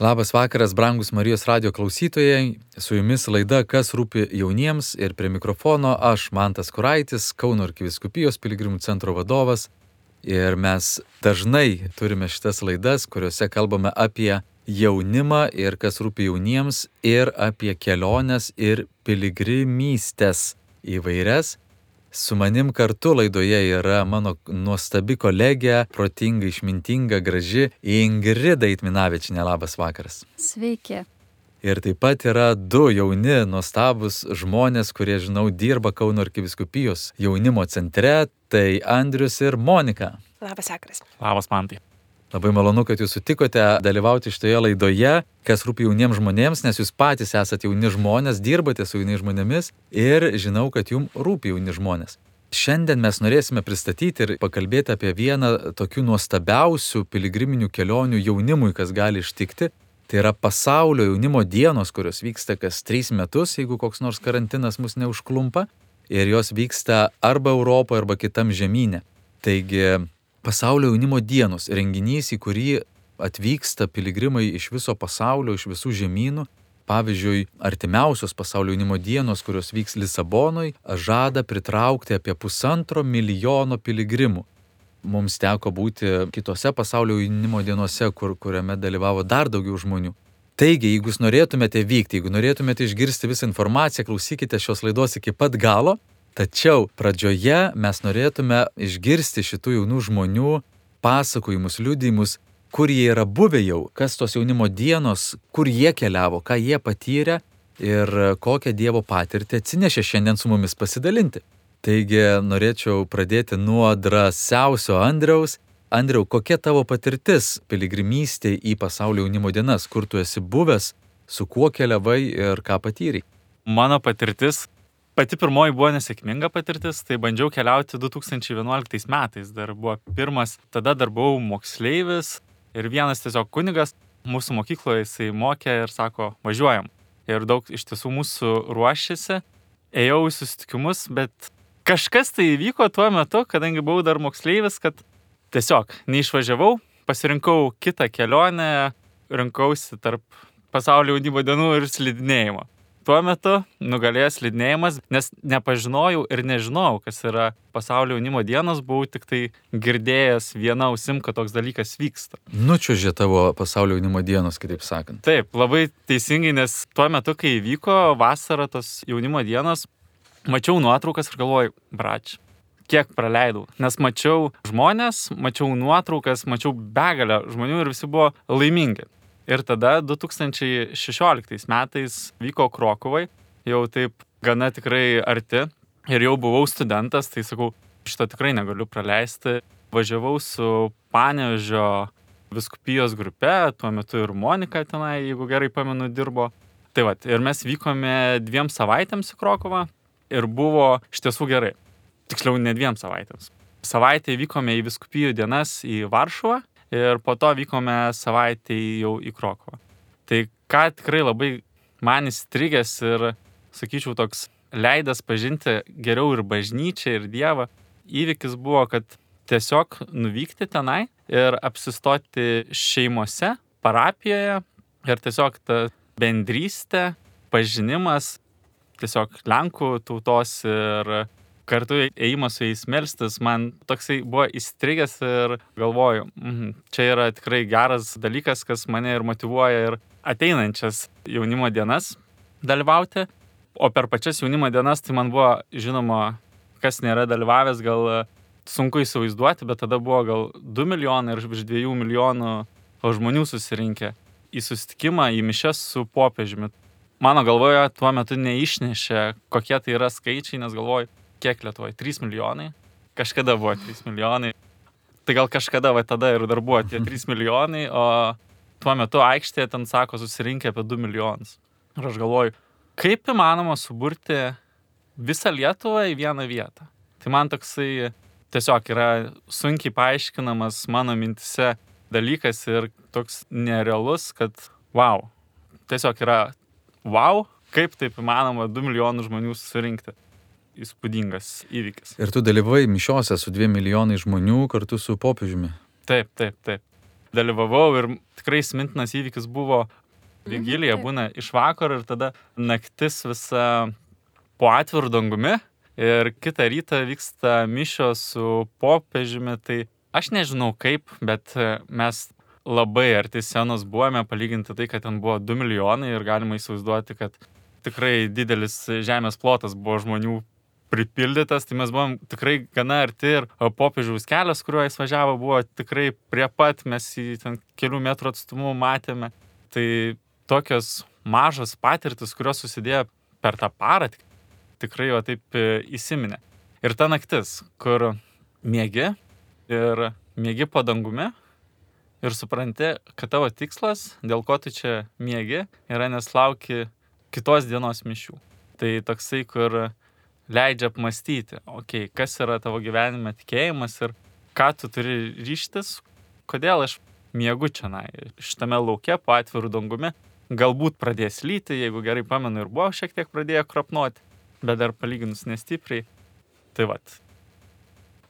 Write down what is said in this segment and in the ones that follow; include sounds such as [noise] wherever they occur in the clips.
Labas vakaras, brangus Marijos radio klausytojai. Su jumis laida Kas rūpi jauniems ir prie mikrofono aš, Mantas Kuraitis, Kauno arkiviskupijos piligrimų centro vadovas. Ir mes dažnai turime šitas laidas, kuriuose kalbame apie jaunimą ir kas rūpi jauniems ir apie keliones ir piligrimystės įvairias. Su manim kartu laidoje yra mano nuostabi kolegė, protinga, išmintinga, graži Ingrida Itminavičinė. Labas vakaras. Sveiki. Ir taip pat yra du jauni, nuostabus žmonės, kurie, žinau, dirba Kauno arkiviskupijos jaunimo centre, tai Andrius ir Monika. Labas vakaras. Labas, Mantai. Labai malonu, kad jūs sutikote dalyvauti šitoje laidoje, kas rūpi jauniems žmonėms, nes jūs patys esate jauni žmonės, dirbate su jauniais žmonėmis ir žinau, kad jums rūpi jauni žmonės. Šiandien mes norėsime pristatyti ir pakalbėti apie vieną tokių nuostabiausių piligriminių kelionių jaunimui, kas gali ištikti. Tai yra pasaulio jaunimo dienos, kurios vyksta kas trys metus, jeigu koks nors karantinas mus neužklumpa. Ir jos vyksta arba Europoje, arba kitam žemynė. Taigi pasaulio jaunimo dienos renginys, į kurį atvyksta piligrimai iš viso pasaulio, iš visų žemynų. Pavyzdžiui, artimiausios pasaulio jaunimo dienos, kurios vyks Lisabonoj, žada pritraukti apie pusantro milijono piligrimų. Mums teko būti kitose pasaulio jaunimo dienose, kur, kuriame dalyvavo dar daugiau žmonių. Taigi, jeigu jūs norėtumėte vykti, jeigu norėtumėte išgirsti visą informaciją, klausykite šios laidos iki pat galo, Tačiau pradžioje mes norėtume išgirsti šitų jaunų žmonių pasakojimus, liudijimus, kur jie yra buvę jau, kas tos jaunimo dienos, kur jie keliavo, ką jie patyrė ir kokią Dievo patirtį atsinešė šiandien su mumis pasidalinti. Taigi norėčiau pradėti nuo drąsiausio Andriaus. Andriau, kokia tavo patirtis piligrimystė į pasaulio jaunimo dienas, kur tu esi buvęs, su kuo keliavai ir ką patyrei? Mano patirtis Pati pirmoji buvo nesėkminga patirtis, tai bandžiau keliauti 2011 metais, dar buvo pirmas, tada dar buvau moksleivis ir vienas tiesiog kunigas mūsų mokykloje jisai mokė ir sako, važiuojam. Ir daug iš tiesų mūsų ruošėsi, ėjau į susitikimus, bet kažkas tai įvyko tuo metu, kadangi buvau dar moksleivis, kad tiesiog neišvažiavau, pasirinkau kitą kelionę, rinkausi tarp pasaulio jaunimo dienų ir slidinėjimo tuo metu nugalėjo slidinėjimas, nes nepažinojau ir nežinojau, kas yra pasaulio jaunimo dienos, buvau tik tai girdėjęs vieną ausim, kad toks dalykas vyksta. Nučiužė tavo pasaulio jaunimo dienos, kitaip sakant. Taip, labai teisingai, nes tuo metu, kai vyko vasara tos jaunimo dienos, mačiau nuotraukas ir galvojau, brač, kiek praleidau. Nes mačiau žmonės, mačiau nuotraukas, mačiau begalę žmonių ir visi buvo laimingi. Ir tada 2016 metais vyko Krokovai, jau taip gana tikrai arti. Ir jau buvau studentas, tai sakau, šito tikrai negaliu praleisti. Važiavau su Panežio viskupijos grupe, tuo metu ir Monika tenai, jeigu gerai pamenu, dirbo. Tai va, ir mes vykome dviem savaitėms į Krokovą ir buvo iš tiesų gerai. Tiksliau, ne dviem savaitėms. Savaitę vykome į viskupijų dienas į Varšuvą ir po to vykome savaitę jau į Krokovą. Tai ką tikrai labai man įstrigęs ir, sakyčiau, toks leidas pažinti geriau ir bažnyčią, ir Dievą, įvykis buvo, kad tiesiog nuvykti tenai ir apsistoti šeimose, parapijoje ir tiesiog ta bendrystė, pažinimas tiesiog Lenkų tautos ir kartu ėjimas su jais melstis man toksai buvo įstrigęs ir galvoju, mm, čia yra tikrai geras dalykas, kas mane ir motivuoja ir ateinančias jaunimo dienas dalyvauti. O per pačias jaunimo dienas tai man buvo žinoma, kas nėra dalyvavęs, gal sunku įsivaizduoti, bet tada buvo gal 2 milijonai ir virš 2 milijonų žmonių susirinkę į susitikimą, į mišes su popiežiumi. Mano galvoje tuo metu neišnešė, kokie tai yra skaičiai, nes galvoju, kiek Lietuvoje? 3 milijonai. Kažkada buvo 3 milijonai. Tai gal kažkada va tada ir dar buvo tie 3 milijonai, o tuo metu aikštėje ten sako susirinkę apie 2 milijonus. Ir aš galvoju, kaip įmanoma suburti visą Lietuvą į vieną vietą. Tai man toksai tiesiog yra sunkiai paaiškinamas mano mintise dalykas ir toks nerealus, kad wow, tiesiog yra wow, kaip taip įmanoma 2 milijonų žmonių surinkti įspūdingas įvykis. Ir tu dalyvai mišiose su dviem milijonai žmonių kartu su popiežiumi. Taip, taip, taip. dalyvavau ir tikrai įsimintinas įvykis buvo vigilija, būna iš vakaro ir tada naktis visa po atvirų dangumi ir kitą rytą vyksta mišios su popiežiumi, tai aš nežinau kaip, bet mes labai arti scenos buvome, palyginti tai, kad ten buvo 2 milijonai ir galima įsivaizduoti, kad tikrai didelis žemės plotas buvo žmonių pripildytas, tai mes buvom tikrai gana arti ir popiežiaus kelias, kuriuo jis važiavo, buvo tikrai prie pat, mes jį ten kelių metrų atstumu matėme. Tai tokios mažos patirtis, kurios susidėjo per tą parą, tikrai jo taip e, įsiminė. Ir ta naktis, kur mėgi ir mėgi padangumi ir supranti, kad tavo tikslas, dėl ko tu čia mėgi, yra nes lauki kitos dienos mišių. Tai toksai, kur leidžia apmastyti, okei, okay, kas yra tavo gyvenime tikėjimas ir ką tu turi ryštis, kodėl aš miegu čia, na, šitame laukia po atvirų dangumi. Galbūt pradės lyti, jeigu gerai pamenu, ir buvo šiek tiek pradėję krapnuoti, bet dar palyginus nestipriai. Tai vad.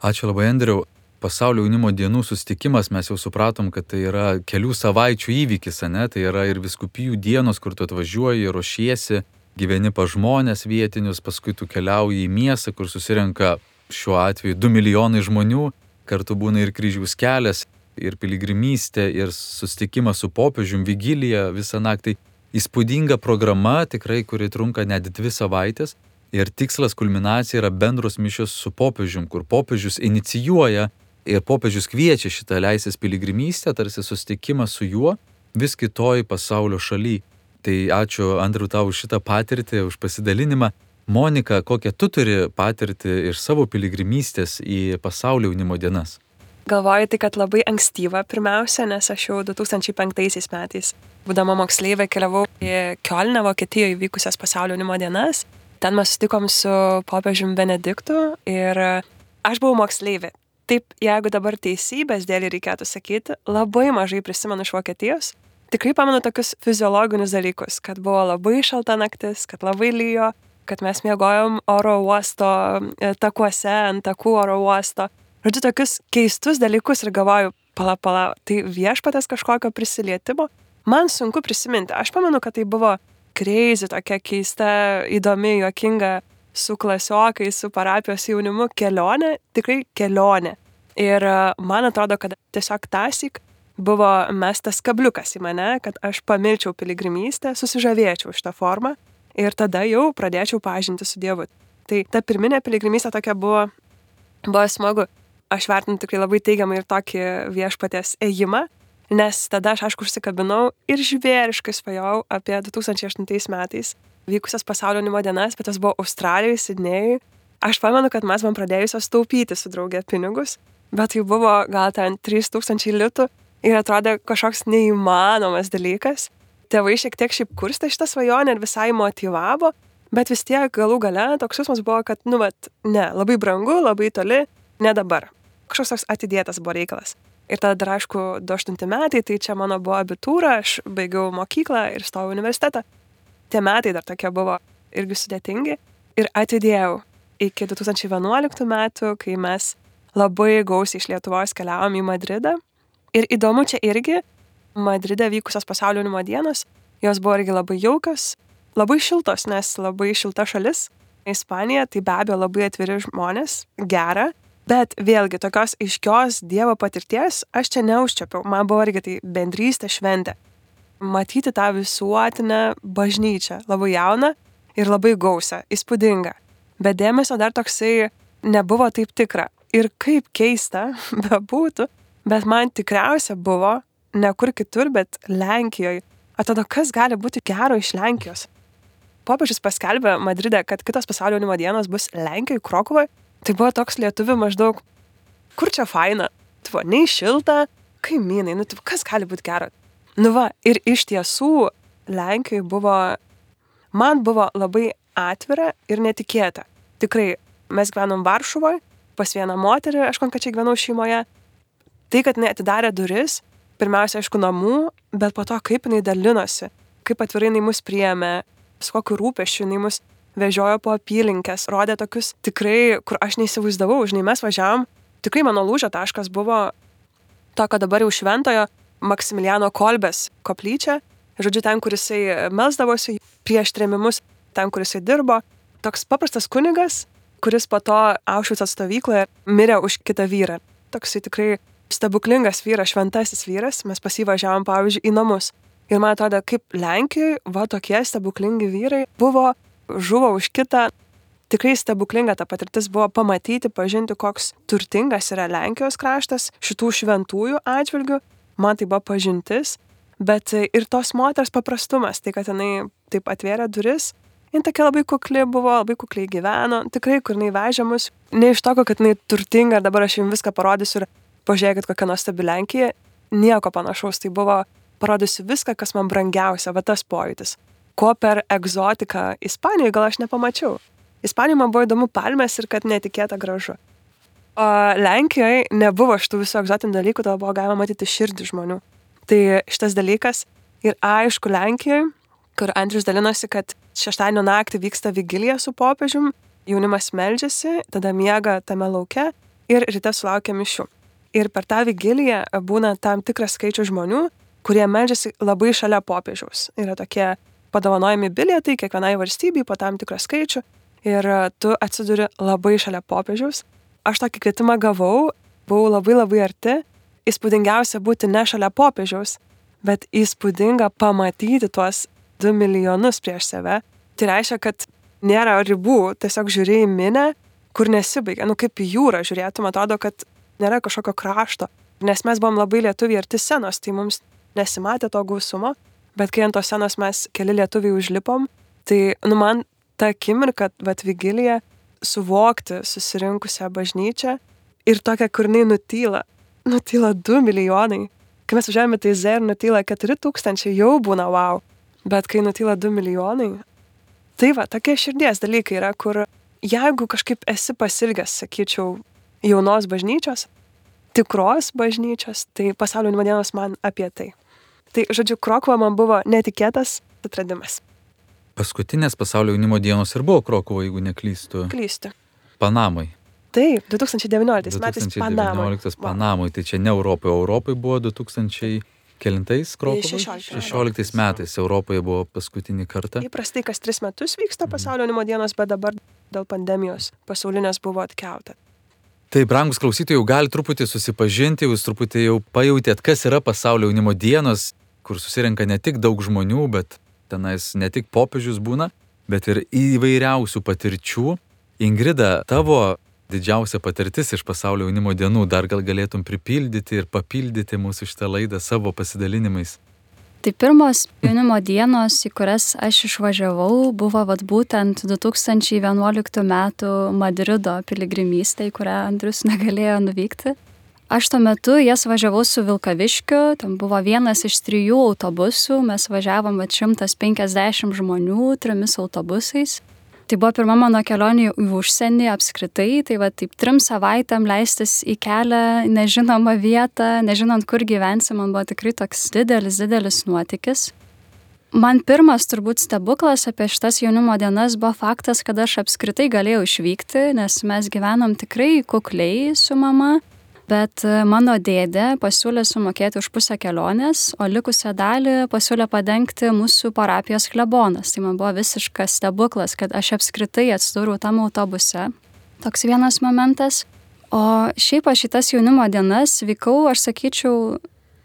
Ačiū labai, Andriu. Pasaulio jaunimo dienų sustikimas mes jau supratom, kad tai yra kelių savaičių įvykis, ne? Tai yra ir viskupijų dienos, kur tu atvažiuoji, ruošiesi, gyveni pa žmonės vietinius, paskui tu keliauji į miestą, kur susirenka šiuo atveju 2 milijonai žmonių, kartu būna ir kryžiaus kelias, ir piligrimystė, ir susitikimas su popiežium, vigilija visą naktį. Įspūdinga programa, tikrai, kuri trunka net dvi savaitės. Ir tikslas, kulminacija yra bendros mišios su popiežium, kur popiežius inicijuoja ir popiežius kviečia šitą leisės piligrimystę, tarsi susitikimas su juo vis kitoj pasaulio šaly. Tai ačiū Andriu tau už šitą patirtį, už pasidalinimą. Monika, kokią tu turi patirtį iš savo piligrimystės į pasaulio jaunimo dienas? Galvoju tai, kad labai ankstyva pirmiausia, nes aš jau 2005 metais, būdama moksleivė, keliavau į Kielną, Vokietijoje įvykusias pasaulio jaunimo dienas. Ten mes sutikom su popiežium Benediktu ir aš buvau moksleivė. Taip, jeigu dabar teisybės dėlį reikėtų sakyti, labai mažai prisimenu iš Vokietijos, tikrai pamenu tokius fiziologinius dalykus, kad buvo labai šalta naktis, kad labai lyjo, kad mes miegojom oro uosto e, takuose, ant takų oro uosto. Žodžiu, tokius keistus dalykus ir galvoju, pala, pala, tai viešpatės kažkokio prisilietimo. Man sunku prisiminti. Aš pamenu, kad tai buvo kreizį, tokia keista, įdomi, juokinga su klasiokai, su parapijos jaunimu kelionė, tikrai kelionė. Ir e, man atrodo, kad tiesiog tasik buvo mestas kabliukas į mane, kad aš pamilčiau piligrimystę, susižavėčiau šitą formą ir tada jau pradėčiau pažinti su Dievu. Tai ta pirminė piligrimystė tokia buvo, buvo smagu. Aš vertinu tikrai labai teigiamai ir tokį viešpatės ėjimą, nes tada aš aišku užsikabinau ir žvėriškai svajojau apie 2008 metais vykusias pasaulio jaunimo dienas, bet tas buvo Australijoje, Sidnėjui. Aš pamenu, kad mes man pradėjusios taupyti su draugė pinigus, bet tai buvo gal ten 3000 litų ir atrodė kažkoks neįmanomas dalykas. Tėvai šiek tiek šiaip kurstė šitą svajonę ir visai motivavo, bet vis tiek galų gale toks jausmas buvo, kad, nu, vat, ne, labai brangu, labai toli, ne dabar. Kažkoks toks atidėtas buvo reikalas. Ir tada dar, aišku, 28 metai, tai čia mano buvo abitūra, aš baigiau mokyklą ir stojau universitetą. Tie metai dar tokie buvo irgi sudėtingi. Ir atidėjau iki 2011 metų, kai mes labai gausiai iš Lietuvos keliavom į Madridą Ir įdomu čia irgi, Madride vykusios pasaulio jaunimo dienos, jos buvo irgi labai jaukios, labai šiltos, nes labai šilta šalis. Ispanija tai be abejo labai atviri žmonės, gera, bet vėlgi tokios aiškios Dievo patirties aš čia neužčiapiau, man buvo irgi tai bendrystė šventė. Matyti tą visuotinę bažnyčią, labai jauną ir labai gausią, įspūdingą. Bet dėmesio dar toksai nebuvo taip tikra. Ir kaip keista [laughs] bebūtų, bet man tikriausia buvo ne kur kitur, bet Lenkijoje. Atrodo, kas gali būti gero iš Lenkijos? Popiežius paskelbė Madride, kad kitos pasaulio jaunimo dienos bus Lenkijoje, Krokuvoje. Tai buvo toks lietuvių maždaug, kur čia faina, tu buvo nei šilta, kaimynai, nu, tai kas gali būti gero. Nu va, ir iš tiesų Lenkijoje buvo, man buvo labai atvira ir netikėta. Tikrai, mes gyvenom Varšuvoje, pas vieną moterį, aš konkrečiai gyvenau šeimoje, tai, kad jinai atidarė duris, pirmiausia, aišku, namų, bet po to, kaip jinai dalinosi, kaip atvirai jinai mus priėmė, su kokiu rūpešiu jinai mus vežiojo po apylinkės, rodė tokius tikrai, kur aš neįsivaizdavau, žinai, mes važiavam, tikrai mano lūžio taškas buvo to, kad dabar jau šventojo Maksimiliano Kolbės koplyčią. Žodžiu, ten, kur jisai melsdavosi prieš tremimus, ten, kur jisai dirbo. Toks paprastas kunigas, kuris po to Aušvico stovykloje mirė už kitą vyrą. Toksai tikrai stebuklingas vyras, šventasis vyras. Mes pasivažiavom, pavyzdžiui, į namus. Ir man atrodo, kaip Lenkijoje, va tokie stebuklingi vyrai buvo, žuvo už kitą. Tikrai stebuklinga ta patirtis buvo pamatyti, pažinti, koks turtingas yra Lenkijos kraštas šitų šventųjų atžvilgių. Man tai buvo pažintis, bet ir tos moters paprastumas, tai kad jinai taip atvėrė duris, jin tokia labai kukli buvo, labai kukliai gyveno, tikrai kur jinai vežė mus, ne iš to, kad jinai turtinga ir dabar aš jums viską parodysiu ir pažiūrėkit kokia nuostabi Lenkija, nieko panašaus, tai buvo parodysiu viską, kas man brangiausia, va tas pojūtis. Ko per egzotiką Ispanijoje gal aš nepamačiau. Ispanijoje man buvo įdomu palmės ir kad netikėta gražu. O Lenkijoje nebuvo šitų visų egzotinių dalykų, tada buvo galima matyti širdį žmonių. Tai šitas dalykas ir aišku Lenkijoje, kur Andrius dalinosi, kad šeštadienio naktį vyksta vigilija su popiežium, jaunimas meldžiasi, tada miega tame lauke ir ryte sulaukia mišių. Ir per tą vigiliją būna tam tikras skaičius žmonių, kurie meldžiasi labai šalia popiežiaus. Yra tokie padovanojami bilietai kiekvienai valstybei po tam tikrą skaičių ir tu atsiduri labai šalia popiežiaus. Aš tokį kvietimą gavau, buvau labai labai arti. Įspūdingiausia būti ne šalia popiežiaus, bet įspūdinga pamatyti tuos 2 milijonus prieš save. Tai reiškia, kad nėra ribų, tiesiog žiūri į minę, kur nesibaigia. Nu kaip į jūrą žiūrėtum, atrodo, kad nėra kažkokio krašto. Nes mes buvom labai lietuviai arti senos, tai mums nesimatė to gausumo, bet kai ant tos senos mes keli lietuviai užlipom, tai, nu, man ta akimirka, vad vigilija, suvokti susirinkusią bažnyčią ir tokia, kur jinai nutyla. Nutyla 2 milijonai. Kai mes važiavome tai Z ir nutyla 4 tūkstančiai, jau būna wow. Bet kai nutyla 2 milijonai, tai va, tokie širdies dalykai yra, kur jeigu kažkaip esi pasilgęs, sakyčiau, jaunos bažnyčios, tikros bažnyčios, tai pasaulio jaunimo dienos man apie tai. Tai, žodžiu, Krokova man buvo netikėtas atradimas. Paskutinės pasaulio jaunimo dienos ir buvo Krokovo, jeigu neklystu. Klystu. Panamai. Taip, 2019 metais Panamai. 2019 Panamai, tai čia ne Europoje, Europoje buvo 2000 kelintais Krokovai? 16. 16 metais Europoje buvo paskutinį kartą. Įprastai kas tris metus vyksta pasaulio jaunimo dienos, bet dabar dėl pandemijos pasaulinės buvo atkelta. Tai, brangus klausytojai, jau gali truputį susipažinti, jūs truputį jau pajutėt, kas yra pasaulio jaunimo dienos, kur susirenka ne tik daug žmonių, bet tenais ne tik popiežius būna, bet ir įvairiausių patirčių. Ingrida, tavo didžiausia patirtis iš pasaulio jaunimo dienų, dar gal galėtum pripildyti ir papildyti mūsų šitą laidą savo pasidalinimais. Tai pirmos jaunimo dienos, į kurias aš išvažiavau, buvo vat, būtent 2011 m. Madrido piligrimystė, į kurią Andrius [laughs] negalėjo nuvykti. Aš tuo metu jas važiavau su Vilkaviškiu, ten buvo vienas iš trijų autobusų, mes važiavom 150 žmonių trimis autobusais. Tai buvo pirma mano kelionė į užsienį apskritai, tai va taip trim savaitėm leistis į kelią, nežinomą vietą, nežinant, kur gyvensi, man buvo tikrai toks didelis, didelis nuotykis. Man pirmas turbūt stebuklas apie šitas jaunimo dienas buvo faktas, kad aš apskritai galėjau išvykti, nes mes gyvenom tikrai kukliai su mama bet e, mano dėdė pasiūlė sumokėti už pusę kelionės, o likusią dalį pasiūlė padengti mūsų parapijos klebonas. Tai man buvo visiškas stebuklas, kad aš apskritai atsidūriau tam autobuse. Toks vienas momentas. O šiaip aš šitas jaunimo dienas vykau, aš sakyčiau,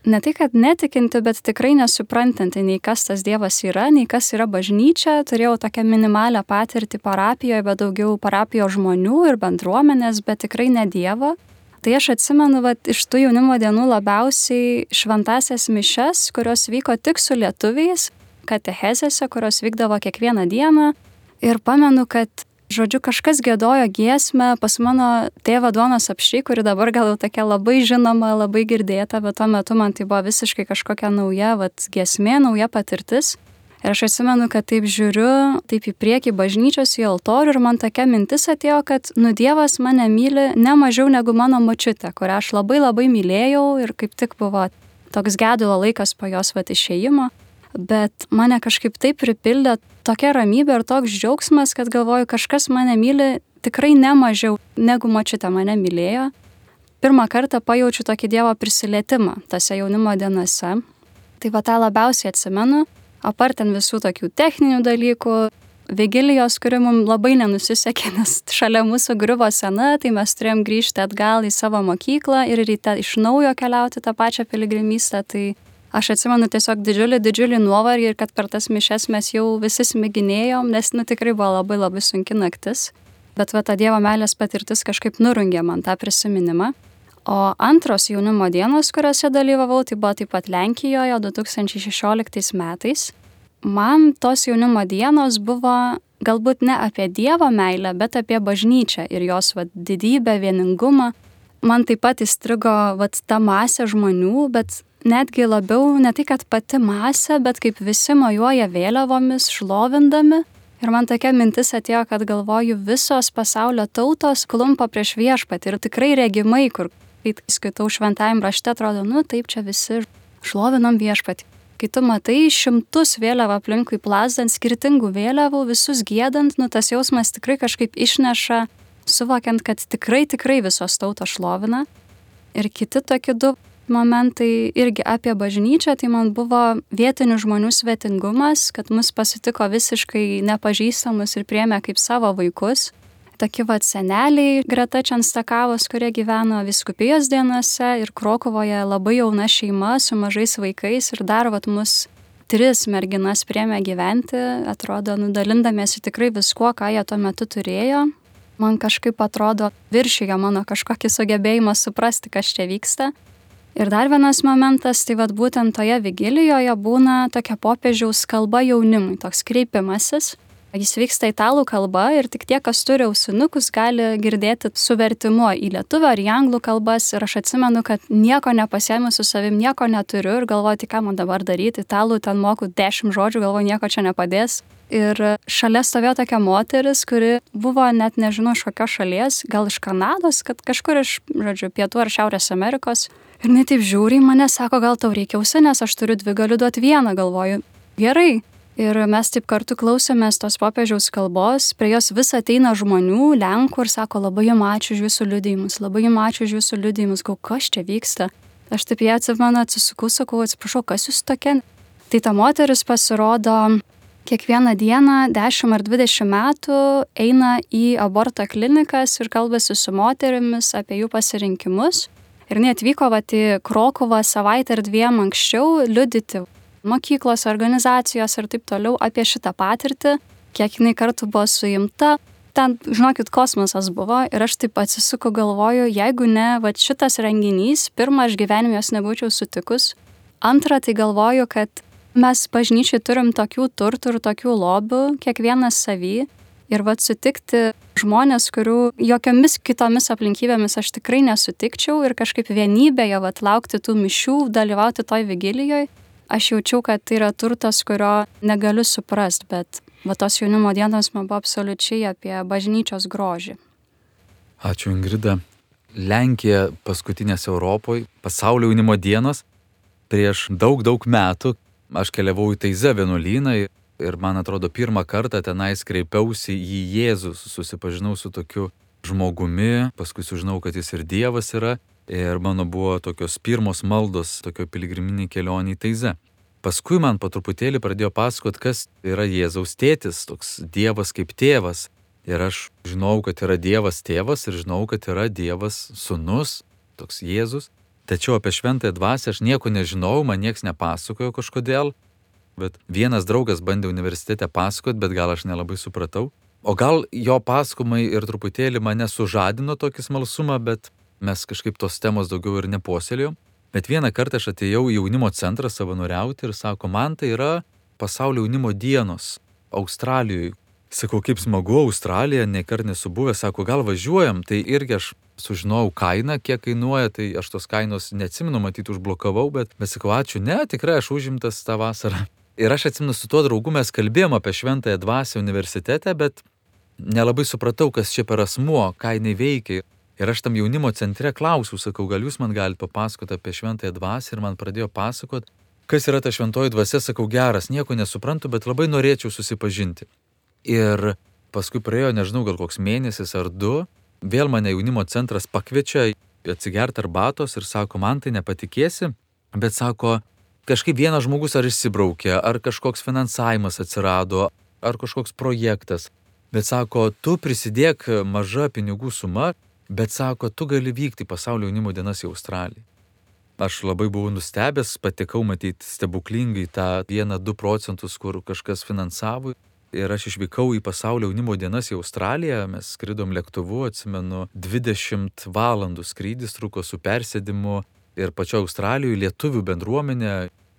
ne tai, kad netikinti, bet tikrai nesuprantanti, nei kas tas Dievas yra, nei kas yra bažnyčia. Turėjau tokią minimalią patirtį parapijoje, bet daugiau parapijos žmonių ir bendruomenės, bet tikrai ne Dievo. Tai aš atsimenu, kad iš tų jaunimo dienų labiausiai šventasias mišes, kurios vyko tik su lietuviais, katechezėse, kurios vykdavo kiekvieną dieną. Ir pamenu, kad, žodžiu, kažkas gėdojo giesmę pas mano tėvą Duonas apšy, kuri dabar gal jau tokia labai žinoma, labai girdėta, bet tuo metu man tai buvo visiškai kažkokia nauja, vad, giesmė, nauja patirtis. Ir aš atsimenu, kad taip žiūriu, taip į priekį bažnyčios į altorių ir man tokia mintis atėjo, kad nu Dievas mane myli ne mažiau negu mano mačiutė, kurią aš labai labai mylėjau ir kaip tik buvo toks gedulo laikas po jos vat išėjimo. Bet mane kažkaip taip pripildė tokia ramybė ir toks džiaugsmas, kad galvoju, kažkas mane myli tikrai ne mažiau negu mačiutė mane mylėjo. pirmą kartą pajaučiu tokį Dievo prisilietimą tose jaunimo dienose. Tai va tą labiausiai atsimenu, apart ten visų tokių techninių dalykų, vigilijos, kuri mums labai nenusisekė, [laughs] nes šalia mūsų griuvo sena, tai mes turėjom grįžti atgal į savo mokyklą ir ryte iš naujo keliauti tą pačią piligrimystę. Tai aš atsimenu tiesiog didžiulį, didžiulį nuovargį ir kad per tas mišes mes jau visi smiginėjom, nes nu tikrai buvo labai labai sunki naktis. Bet va ta Dievo meilės patirtis kažkaip nurungė man tą prisiminimą. O antros jaunimo dienos, kuriuose dalyvavau, tai buvo taip pat Lenkijoje 2016 metais man tos jaunimo dienos buvo galbūt ne apie Dievo meilę, bet apie bažnyčią ir jos vat, didybę, vieningumą. Man taip pat įstrigo vat, ta masė žmonių, bet netgi labiau ne tai, kad pati masė, bet kaip visi mojuoja vėliavomis, šlovindami. Ir man tokia mintis atėjo, kad galvoju, visos pasaulio tautos klumpa prieš viešpatį ir tikrai regimai, kur, kai skaitau šventajam rašte, atrodo, nu taip čia visi šlovinam viešpatį kai tu matai šimtus vėliavų aplinkui plazdant, skirtingų vėliavų, visus gėdant, nu tas jausmas tikrai kažkaip išneša, suvokiant, kad tikrai, tikrai visos tautos šlovina. Ir kiti tokie du momentai irgi apie bažnyčią, tai man buvo vietinių žmonių svetingumas, kad mus pasitiko visiškai nepažįstamus ir priemė kaip savo vaikus tokie vat seneliai greta Čenstakavos, kurie gyveno viskupijos dienose ir Krokovoje labai jauna šeima su mažais vaikais ir dar vat mus tris merginas priemė gyventi, atrodo, nudalindamiesi tikrai viskuo, ką jie tuo metu turėjo. Man kažkaip atrodo viršyje mano kažkokį sugebėjimą suprasti, kas čia vyksta. Ir dar vienas momentas, tai vad būtent toje vigilijoje būna tokia popiežiaus kalba jaunimui, toks kreipimasis. Jis vyksta italų kalba ir tik tie, kas turi ausinukus, gali girdėti su vertimu į lietuvių ar į anglų kalbas. Ir aš atsimenu, kad nieko nepasėmiu su savim, nieko neturiu ir galvoju, tai ką man dabar daryti. Italų ten moku dešimt žodžių, galvoju, nieko čia nepadės. Ir šalia stovėjo tokia moteris, kuri buvo net nežinau iš kokios šalies, gal iš Kanados, kad kažkur iš, žodžiu, Pietų ar Šiaurės Amerikos. Ir net taip žiūri į mane, sako, gal tau reikia ausinės, aš turiu dvi, galiu duoti vieną, galvoju. Gerai, Ir mes taip kartu klausėmės tos popiežiaus kalbos, prie jos vis ateina žmonių, Lenkų ir sako labai jums ačiū už jūsų liudijimus, labai jums ačiū už jūsų liudijimus, gal kas čia vyksta. Aš taip ją atsimenu, atsisuku, sakau, atsiprašau, kas jūs tokia. Tai ta moteris pasirodo kiekvieną dieną 10 ar 20 metų eina į aborto klinikas ir kalbasi su moterimis apie jų pasirinkimus. Ir jinai atvyko vat į Krokovą savaitę ar dviem anksčiau liudyti mokyklos, organizacijos ir taip toliau apie šitą patirtį, kiek jinai kartų buvo suimta. Ten, žinokit, kosmosas buvo ir aš taip atsisuku galvoju, jeigu ne, va šitas renginys, pirmą aš gyvenime jos nebūčiau sutikus, antrą tai galvoju, kad mes bažnyčiai turim tokių turtų ir tokių lobių, kiekvienas savy. Ir vad sutikti žmonės, kurių jokiomis kitomis aplinkybėmis aš tikrai nesutikčiau ir kažkaip vienybėje vad laukti tų mišių, dalyvauti toj vigilijoje, aš jaučiau, kad tai yra turtas, kurio negaliu suprast, bet va tos jaunimo dienos man buvo absoliučiai apie bažnyčios grožį. Ačiū Ingrida. Lenkija paskutinės Europoje, pasaulio jaunimo dienos. Prieš daug, daug metų aš keliavau į Teize vienuolyną ir man atrodo pirmą kartą tenais kreipiausi į Jėzų, susipažinau su tokiu žmogumi, paskui sužinau, kad jis ir Dievas yra Ir mano buvo tokios pirmos maldos, tokio piligriminė kelionė į Teize. Paskui man po truputėlį pradėjo pasakot, kas yra Jėzaus tėtis, toks Dievas kaip tėvas. Ir aš žinau, kad yra Dievas tėvas ir žinau, kad yra Dievas sunus, toks Jėzus. Tačiau apie šventąją dvasę aš nieko nežinau, man niekas nepasakojo kažkodėl. Bet vienas draugas bandė universitete pasakot, bet gal aš nelabai supratau. O gal jo paskomai ir truputėlį mane sužadino tokį smalsumą, bet mes kažkaip tos temos daugiau ir nepuoselėjom. Bet vieną kartą aš atėjau į jaunimo centrą savanoriauti ir sako, man tai yra pasaulio jaunimo dienos Australijoje. Sakau, kaip smagu, Australija, nekart nesu buvęs, sako, gal važiuojam, tai irgi aš sužinojau kainą, kiek kainuoja, tai aš tos kainos neatsimenu, matyt, užblokavau, bet, bet sakau, ačiū, ne, tikrai aš užimtas tą vasarą. Ir aš atsimenu, su tuo draugu mes kalbėjom apie šventąją dvasę universitete, bet nelabai supratau, kas čia per asmuo, ką jinai veikia. Ir aš tam jaunimo centre klausiau, sakau, gal jūs man galite papasakoti apie šventąją dvasę ir man pradėjo pasakot, kas yra ta šventoji dvasia, sakau, geras, nieko nesuprantu, bet labai norėčiau susipažinti. Ir paskui praėjo, nežinau, gal koks mėnesis ar du, vėl mane jaunimo centras pakviečia atsigerti arbatos ir sako, man tai nepatikėsi, bet sako, kažkaip vienas žmogus ar išsibraukė, ar kažkoks finansavimas atsirado, ar kažkoks projektas. Bet sako, tu prisidėk maža pinigų suma, bet sako, tu gali vykti pasaulio jaunimo dienas į Australiją. Aš labai buvau nustebęs, patekau matyti stebuklingai tą 1-2 procentus, kur kažkas finansavo. Ir aš išvykau į pasaulio jaunimo dienas į Australiją, mes skridom lėktuvu, atsimenu, 20 valandų skrydis truko su persėdimu ir pačio Australijoje lietuvių bendruomenė,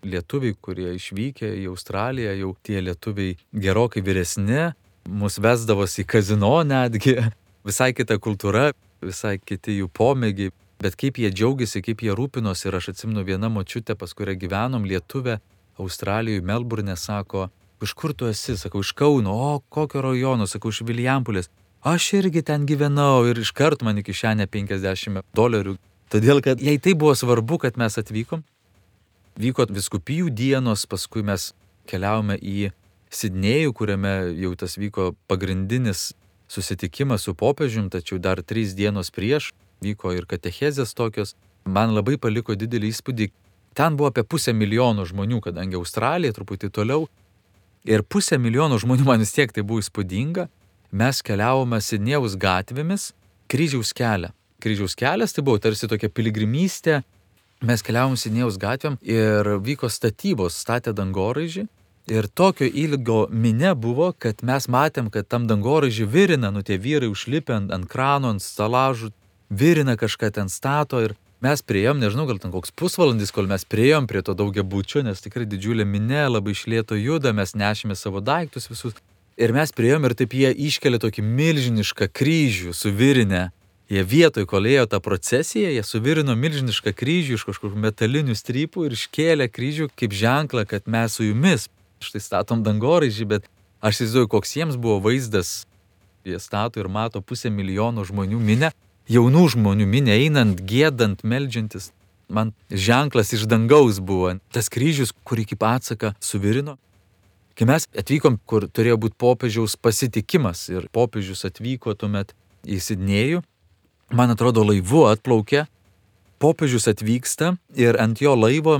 lietuviai, kurie išvykę į Australiją, jau tie lietuviai gerokai vyresni, mus vesdavosi į kazino netgi, visai kita kultūra, visai kiti jų pomėgiai, bet kaip jie džiaugiasi, kaip jie rūpinosi ir aš atsimenu vieną močiutę, pas kurią gyvenom, lietuvę, Australijoje, Melburne, sako, iš kur tu esi, sakau, iš Kauno, o kokio rajono, sakau, iš Viljampulės. Aš irgi ten gyvenau ir iškart man iki šiandien 50 dolerių. Todėl, kad jai tai buvo svarbu, kad mes atvykom. Vyko viskupijų dienos, paskui mes keliavome į Sidnėjų, kuriame jau tas vyko pagrindinis susitikimas su popiežium, tačiau dar trys dienos prieš vyko ir katechezės tokios. Man labai paliko didelį įspūdį. Ten buvo apie pusę milijono žmonių, kadangi Australija truputį toliau. Ir pusę milijono žmonių man vis tiek tai buvo įspūdinga. Mes keliavome Sidnėjaus gatvėmis kryžiaus kelią. Kryžiaus kelias tai buvo tarsi tokia piligrimystė. Mes keliavom Sidnėjaus gatvėm ir vyko statybos, statė dangoraižį Ir tokio ilgo minė buvo, kad mes matėm, kad tam dangoraižį virina, nu tie vyrai užlipę ant, ant krano, ant stalažų, virina kažką ten stato ir mes prieėjom, nežinau, gal ten koks pusvalandis, kol mes prieėjom prie to daugia būčio, nes tikrai didžiulė minė, labai išlėto juda, mes nešėme savo daiktus visus. Ir mes prieėjom ir taip jie iškelia tokį milžinišką kryžių su virinė. Jie vietoj, kol ėjo tą procesiją, jie suvirino milžinišką kryžių iš kažkokių metalinių strypų ir iškėlė kryžių kaip ženklą, kad mes su jumis štai statom dangoraižį, bet aš įsivaizduoju, koks jiems buvo vaizdas. Jie stato ir mato pusę milijono žmonių minę, jaunų žmonių minę, einant, gėdant, melžiantis. Man ženklas iš dangaus buvo tas kryžius, kurį kaip atsaka suvirino. Kai mes atvykom, kur turėjo būti popiežiaus pasitikimas ir popiežius atvyko tuomet į Sidnėjų, man atrodo laivu atplaukė, popiežius atvyksta ir ant jo laivo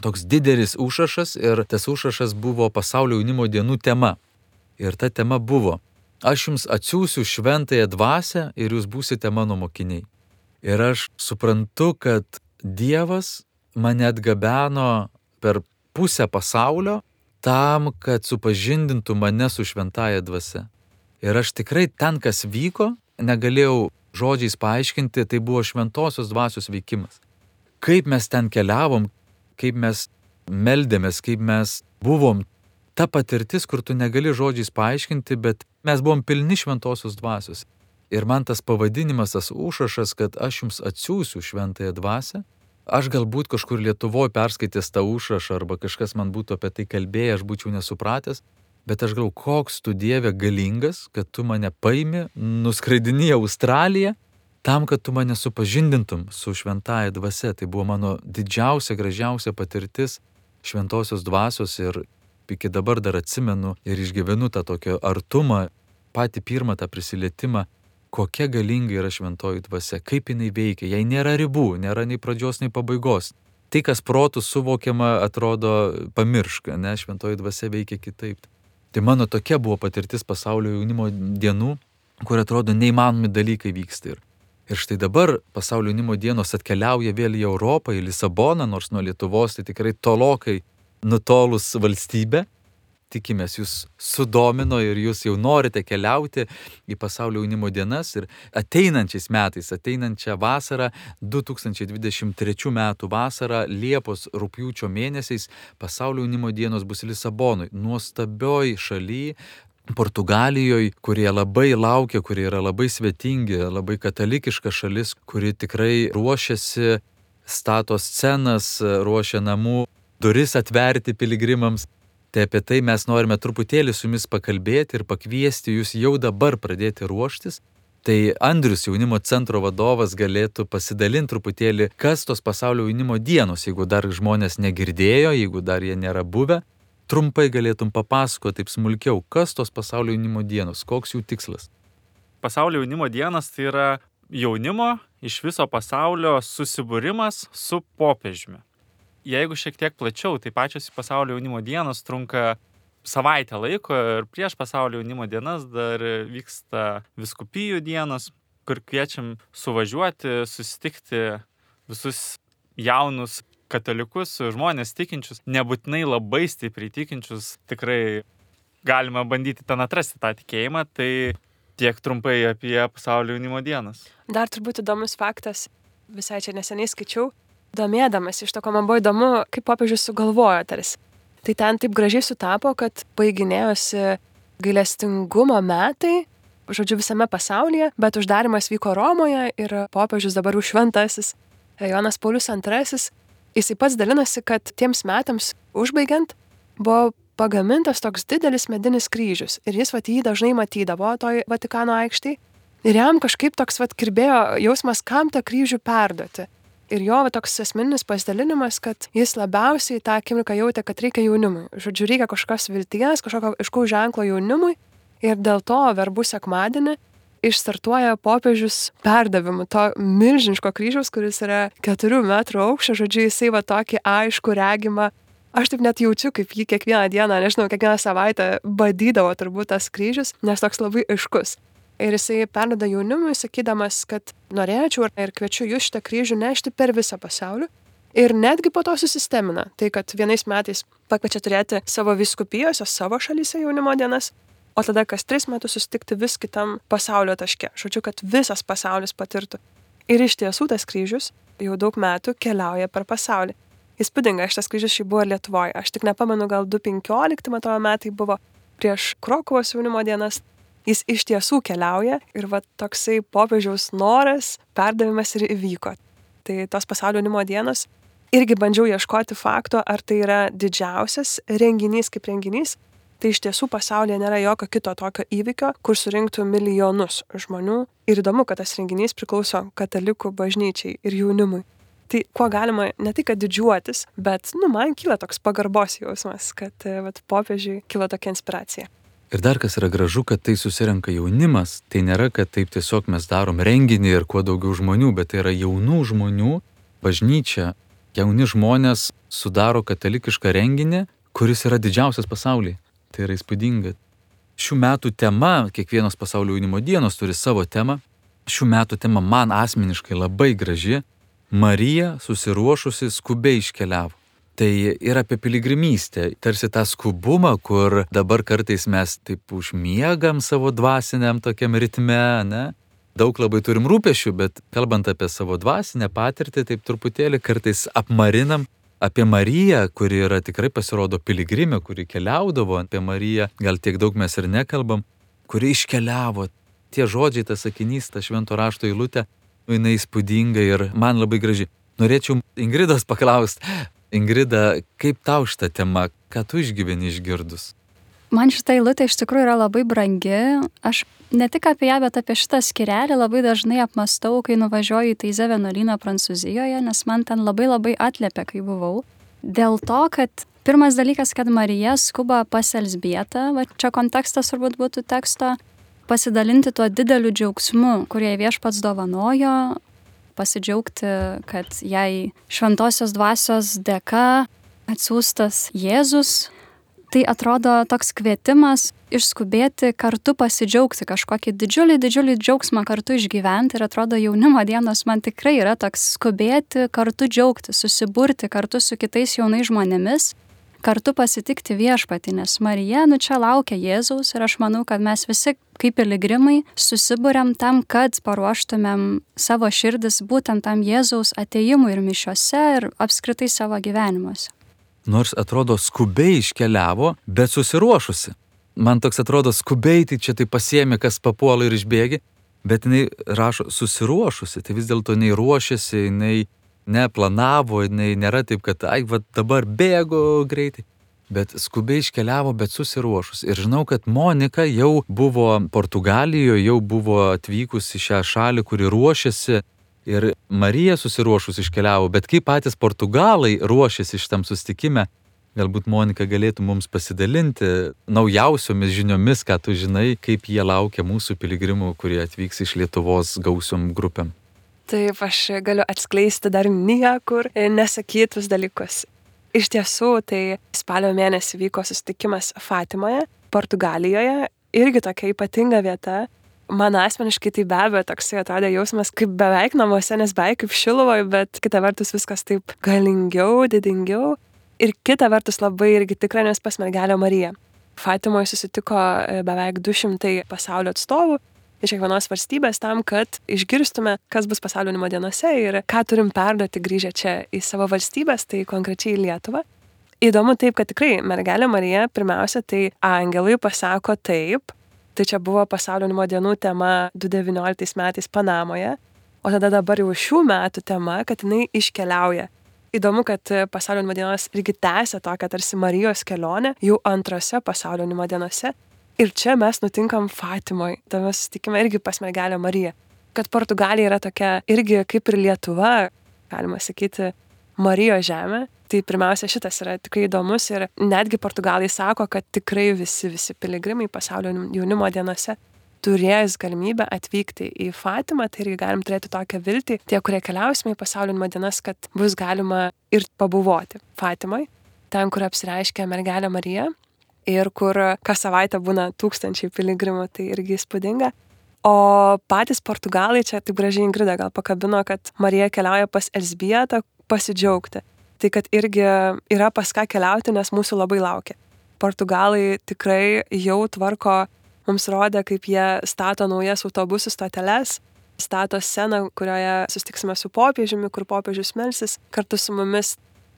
toks didelis užrašas ir tas užrašas buvo pasaulio jaunimo dienų tema. Ir ta tema buvo, aš jums atsiųsiu šventąją dvasę ir jūs būsite mano mokiniai. Ir aš suprantu, kad Dievas mane atgabeno per pusę pasaulio tam, kad supažindintų mane su šventąją dvasia. Ir aš tikrai ten, kas vyko, negalėjau žodžiais paaiškinti, tai buvo šventosios dvasios veikimas. Kaip mes ten keliavom, kaip mes meldėmės, kaip mes buvom. Ta patirtis, kur tu negali žodžiais paaiškinti, bet mes buvom pilni šventosios dvasios. Ir man tas pavadinimas, tas užrašas, kad aš jums atsiųsiu šventąją dvasę, aš galbūt kažkur Lietuvoje perskaitęs tą užrašą arba kažkas man būtų apie tai kalbėję, aš būčiau nesupratęs, bet aš galvoju, koks tu Dieve galingas, kad tu mane paimi, nuskraidini į Australiją tam, kad tu mane supažindintum su šventąja dvasia. Tai buvo mano didžiausia, gražiausia patirtis šventosios dvasios ir iki dabar dar atsimenu ir išgyvenu tą tokio artumą, patį pirmą tą prisilietimą, kokia galinga yra šventoji dvasia, kaip jinai veikia, jai nėra ribų, nėra nei pradžios, nei pabaigos. Tai, kas protų suvokiama, atrodo pamirška, ne, šventoji dvasia veikia kitaip. Tai mano tokia buvo patirtis pasaulio jaunimo dienų, kur atrodo neįmanomi dalykai vyksta. Ir Ir štai dabar pasaulio jaunimo dienos atkeliauja vėl į Europą, į Lisaboną, nors nuo Lietuvos tai tikrai tolokai nutolus valstybė. Tikimės, jūs sudomino ir jūs jau norite keliauti į pasaulio jaunimo dienas ir ateinančiais metais, ateinančią vasarą, 2023 metų vasarą, Liepos rūpjūčio mėnesiais pasaulio jaunimo dienos bus Lisabonui, nuostabioj šaly, Portugalijoje, kurie labai laukia, kurie yra labai svetingi, labai katalikiška šalis, kuri tikrai ruošiasi, stato scenas, ruošia namų duris atverti piligrimams. Tai apie tai mes norime truputėlį su jumis pakalbėti ir pakviesti jūs jau dabar pradėti ruoštis. Tai Andrius jaunimo centro vadovas galėtų pasidalinti truputėlį, kas tos pasaulio jaunimo dienos, jeigu dar žmonės negirdėjo, jeigu dar jie nėra buvę, trumpai galėtum papasakoti taip smulkiau, kas tos pasaulio jaunimo dienos, koks jų tikslas? Pasaulio jaunimo dienos tai yra jaunimo iš viso pasaulio susibūrimas su popiežiumi. Jeigu šiek tiek plačiau, tai pačios pasaulio jaunimo dienos trunka savaitę laiko ir prieš pasaulio jaunimo dienas dar vyksta viskupijų dienos, kur kviečiam suvažiuoti, susitikti visus jaunus katalikus, žmonės tikinčius, nebūtinai labai stipriai tikinčius, tikrai galima bandyti ten atrasti tą tikėjimą, tai tiek trumpai apie pasaulio jaunimo dienas. Dar turbūt įdomus faktas, visai čia neseniai skaičiau, domėdamas iš to, ko man buvo įdomu, kaip popiežius sugalvojo tarsi. Tai ten taip gražiai sutapo, kad baiginėjosi gailestingumo metai, žodžiu, visame pasaulyje, bet uždarimas vyko Romoje ir popiežius dabar už šventasis Jonas Paulius II, jisai pats dalinasi, kad tiems metams užbaigiant buvo pagamintas toks didelis medinis kryžius ir jis vat jį dažnai matydavo toj Vatikano aikštėje ir jam kažkaip toks vat kirbėjo jausmas, kam tą kryžių perduoti. Ir jo va, toks asmeninis pasidalinimas, kad jis labiausiai tą akimirką jautė, kad reikia jaunimui. Žodžiu, reikia kažkokios vilties, kažkokio iškų ženklo jaunimui. Ir dėl to verbų sekmadienį išstartuoja popiežius perdavimu to milžiniško kryžiaus, kuris yra keturių metrų aukščio. Žodžiu, jisai va tokį aišku regimą aš taip net jaučiu, kaip jį kiekvieną dieną, nežinau, kiekvieną savaitę badydavo turbūt tas kryžius, nes toks labai aiškus. Ir jisai perdada jaunimui, sakydamas, kad norėčiau ir kviečiu jūs šitą kryžių nešti per visą pasaulį. Ir netgi po to susistemina. Tai, kad vienais metais pakviečia turėti savo viskupijose, savo šalyse jaunimo dienas, o tada kas tris metus susitikti vis kitam pasaulio taške. Žodžiu, kad visas pasaulis patirtų. Ir iš tiesų tas kryžius jau daug metų keliauja per pasaulį įspūdinga, šitas kryžius šiaip buvo Lietuvoje. Aš tik nepamenu, gal 2015 man atrodo metai buvo prieš Krokovos jaunimo dienas. Jis iš tiesų keliauja ir va toksai popiežiaus noras, perdavimas ir įvyko. Tai tos pasaulio jaunimo dienos irgi bandžiau ieškoti fakto, ar tai yra didžiausias renginys kaip renginys. Tai iš tiesų pasaulyje nėra jokio kito tokio įvykio, kur surinktų milijonus žmonių. Ir įdomu, kad tas renginys priklauso katalikų bažnyčiai ir jaunimui. Tai kuo galima ne tik didžiuotis, bet, nu, man kyla toks pagarbos jausmas, kad, e, vat, popiežiui kilo tokia inspiracija. Ir dar kas yra gražu, kad tai susirenka jaunimas. Tai nėra, kad taip tiesiog mes darom renginį ir kuo daugiau žmonių, bet tai yra jaunų žmonių bažnyčia. Jauni žmonės sudaro katalikišką renginį, kuris yra didžiausias pasaulyje. Tai yra įspūdinga. Šių metų tema, kiekvienos pasaulio jaunimo dienos turi savo temą. Šių metų tema man asmeniškai labai graži Marija susiruošusi skubiai iškeliavo. Tai ir apie piligrimystę, tarsi tą skubumą, kur dabar kartais mes taip užmiegam savo dvasiniam tokiam ritme, ne? Daug labai turim rūpešių, bet kalbant apie savo dvasinę patirtį, taip truputėlį kartais apmarinam apie Mariją, kuri yra tikrai pasirodo piligrimė, kuri keliaudavo, apie Mariją gal tiek daug mes ir nekalbam, kuri iškeliavo. Tie žodžiai, tas sakinys, ta švento rašto eilutė jinai įspūdinga ir man labai graži. Norėčiau Ingridos paklausti, Ingrida, kaip tau šitą temą, ką tu išgyveni išgirdus? Man šitą eilutę iš tikrųjų yra labai brangi. Aš ne tik apie ją, bet apie šitą skirelį labai dažnai apmastau, kai nuvažiuoju į Teize vienuolyną Prancūzijoje, nes man ten labai labai atlėpė, kai buvau. Dėl to, kad pirmas dalykas, kad Marija skuba pas Elsbietą, va čia kontekstas turbūt būtų teksto, pasidalinti tuo dideliu džiaugsmu, kurie viešpats dovanojo, pasidžiaugti, kad jai šventosios dvasios dėka atsiųstas Jėzus. Tai atrodo toks kvietimas išskubėti kartu pasidžiaugti, kažkokį didžiulį, didžiulį džiaugsmą kartu išgyventi ir atrodo jaunimo dienos man tikrai yra toks skubėti, kartu džiaugti, susiburti kartu su kitais jaunais žmonėmis kartu pasitikti viešpatį, nes Marija nu čia laukia Jėzaus ir aš manau, kad mes visi kaip piligrimai susibūrėm tam, kad paruoštumėm savo širdis būtent tam Jėzaus ateimui ir mišiuose ir apskritai savo gyvenimuose. Nors atrodo skubiai iškeliavo, bet susiruošusi. Man toks atrodo skubiai, tai čia tai pasiemi, kas papuola ir išbėgi, bet jinai rašo susiruošusi, tai vis dėlto jinai ruošiasi, jinai neplanavo, jinai nėra taip, kad, ai, va dabar bėgo greitai. Bet skubiai iškeliavo, bet susiruošus. Ir žinau, kad Monika jau buvo Portugalijoje, jau buvo atvykusi į šią šalį, kuri ruošiasi. Ir Marija susiruošus iškeliavo, bet kaip patys portugalai ruošiasi šitam sustikime, Galbūt Monika galėtų mums pasidalinti naujausiomis žiniomis, ką tu žinai, kaip jie laukia mūsų piligrimų, kurie atvyks iš Lietuvos gausiom grupėm. Taip, aš galiu atskleisti dar niekur nesakytus dalykus. Iš tiesų, tai spalio mėnesį vyko susitikimas Fatimoje, Portugalijoje, irgi tokia ypatinga vieta. Man asmeniškai tai be abejo toksai atrodė jausmas kaip beveik namuose, nes beveik kaip šiluvoje, bet kita vertus viskas taip galingiau, didingiau. Ir kita vertus labai irgi tikra, nes pas mergelę Mariją. Fatimoje susitiko e, beveik 200 pasaulio atstovų iš kiekvienos valstybės tam, kad išgirstume, kas bus pasaulio jaunimo dienose ir ką turim perduoti grįžę čia į savo valstybės, tai konkrečiai į Lietuvą. Įdomu taip, kad tikrai mergelė Marija pirmiausia, tai angelui pasako taip, tai čia buvo pasaulio jaunimo dienų tema 2019 metais Panamoje, o tada dabar jau šių metų tema, kad jinai iškeliauja. Įdomu, kad pasaulio jaunimo dienos irgi tęsia tokią tarsi Marijos kelionę jau antrose pasaulio jaunimo dienose. Ir čia mes nutinkam Fatimoje, tame susitikime irgi pas mergelę Mariją. Kad Portugalija yra tokia irgi kaip ir Lietuva, galima sakyti, Marijos žemė, Tai pirmiausia, šitas yra tikrai įdomus ir netgi portugalai sako, kad tikrai visi, visi piligrimai pasaulio jaunimo dienose turės galimybę atvykti į Fatimą, tai irgi galim turėti tokią viltį, tie, kurie keliausime į pasaulio jaunimo dienas, kad bus galima ir pabuvoti Fatimai, ten, kur apsireiškia mergelė Marija ir kur kas savaitę būna tūkstančiai piligrimų, tai irgi įspūdinga. O patys portugalai čia taip gražiai Ingrida gal pakabino, kad Marija keliauja pas Elsbietą pasidžiaugti tai kad irgi yra pas ką keliauti, nes mūsų labai laukia. Portugalai tikrai jau tvarko, mums rodė, kaip jie stato naujas autobusų stoteles, stato sceną, kurioje sustiksime su popiežiumi, kur popiežius melsis kartu su mumis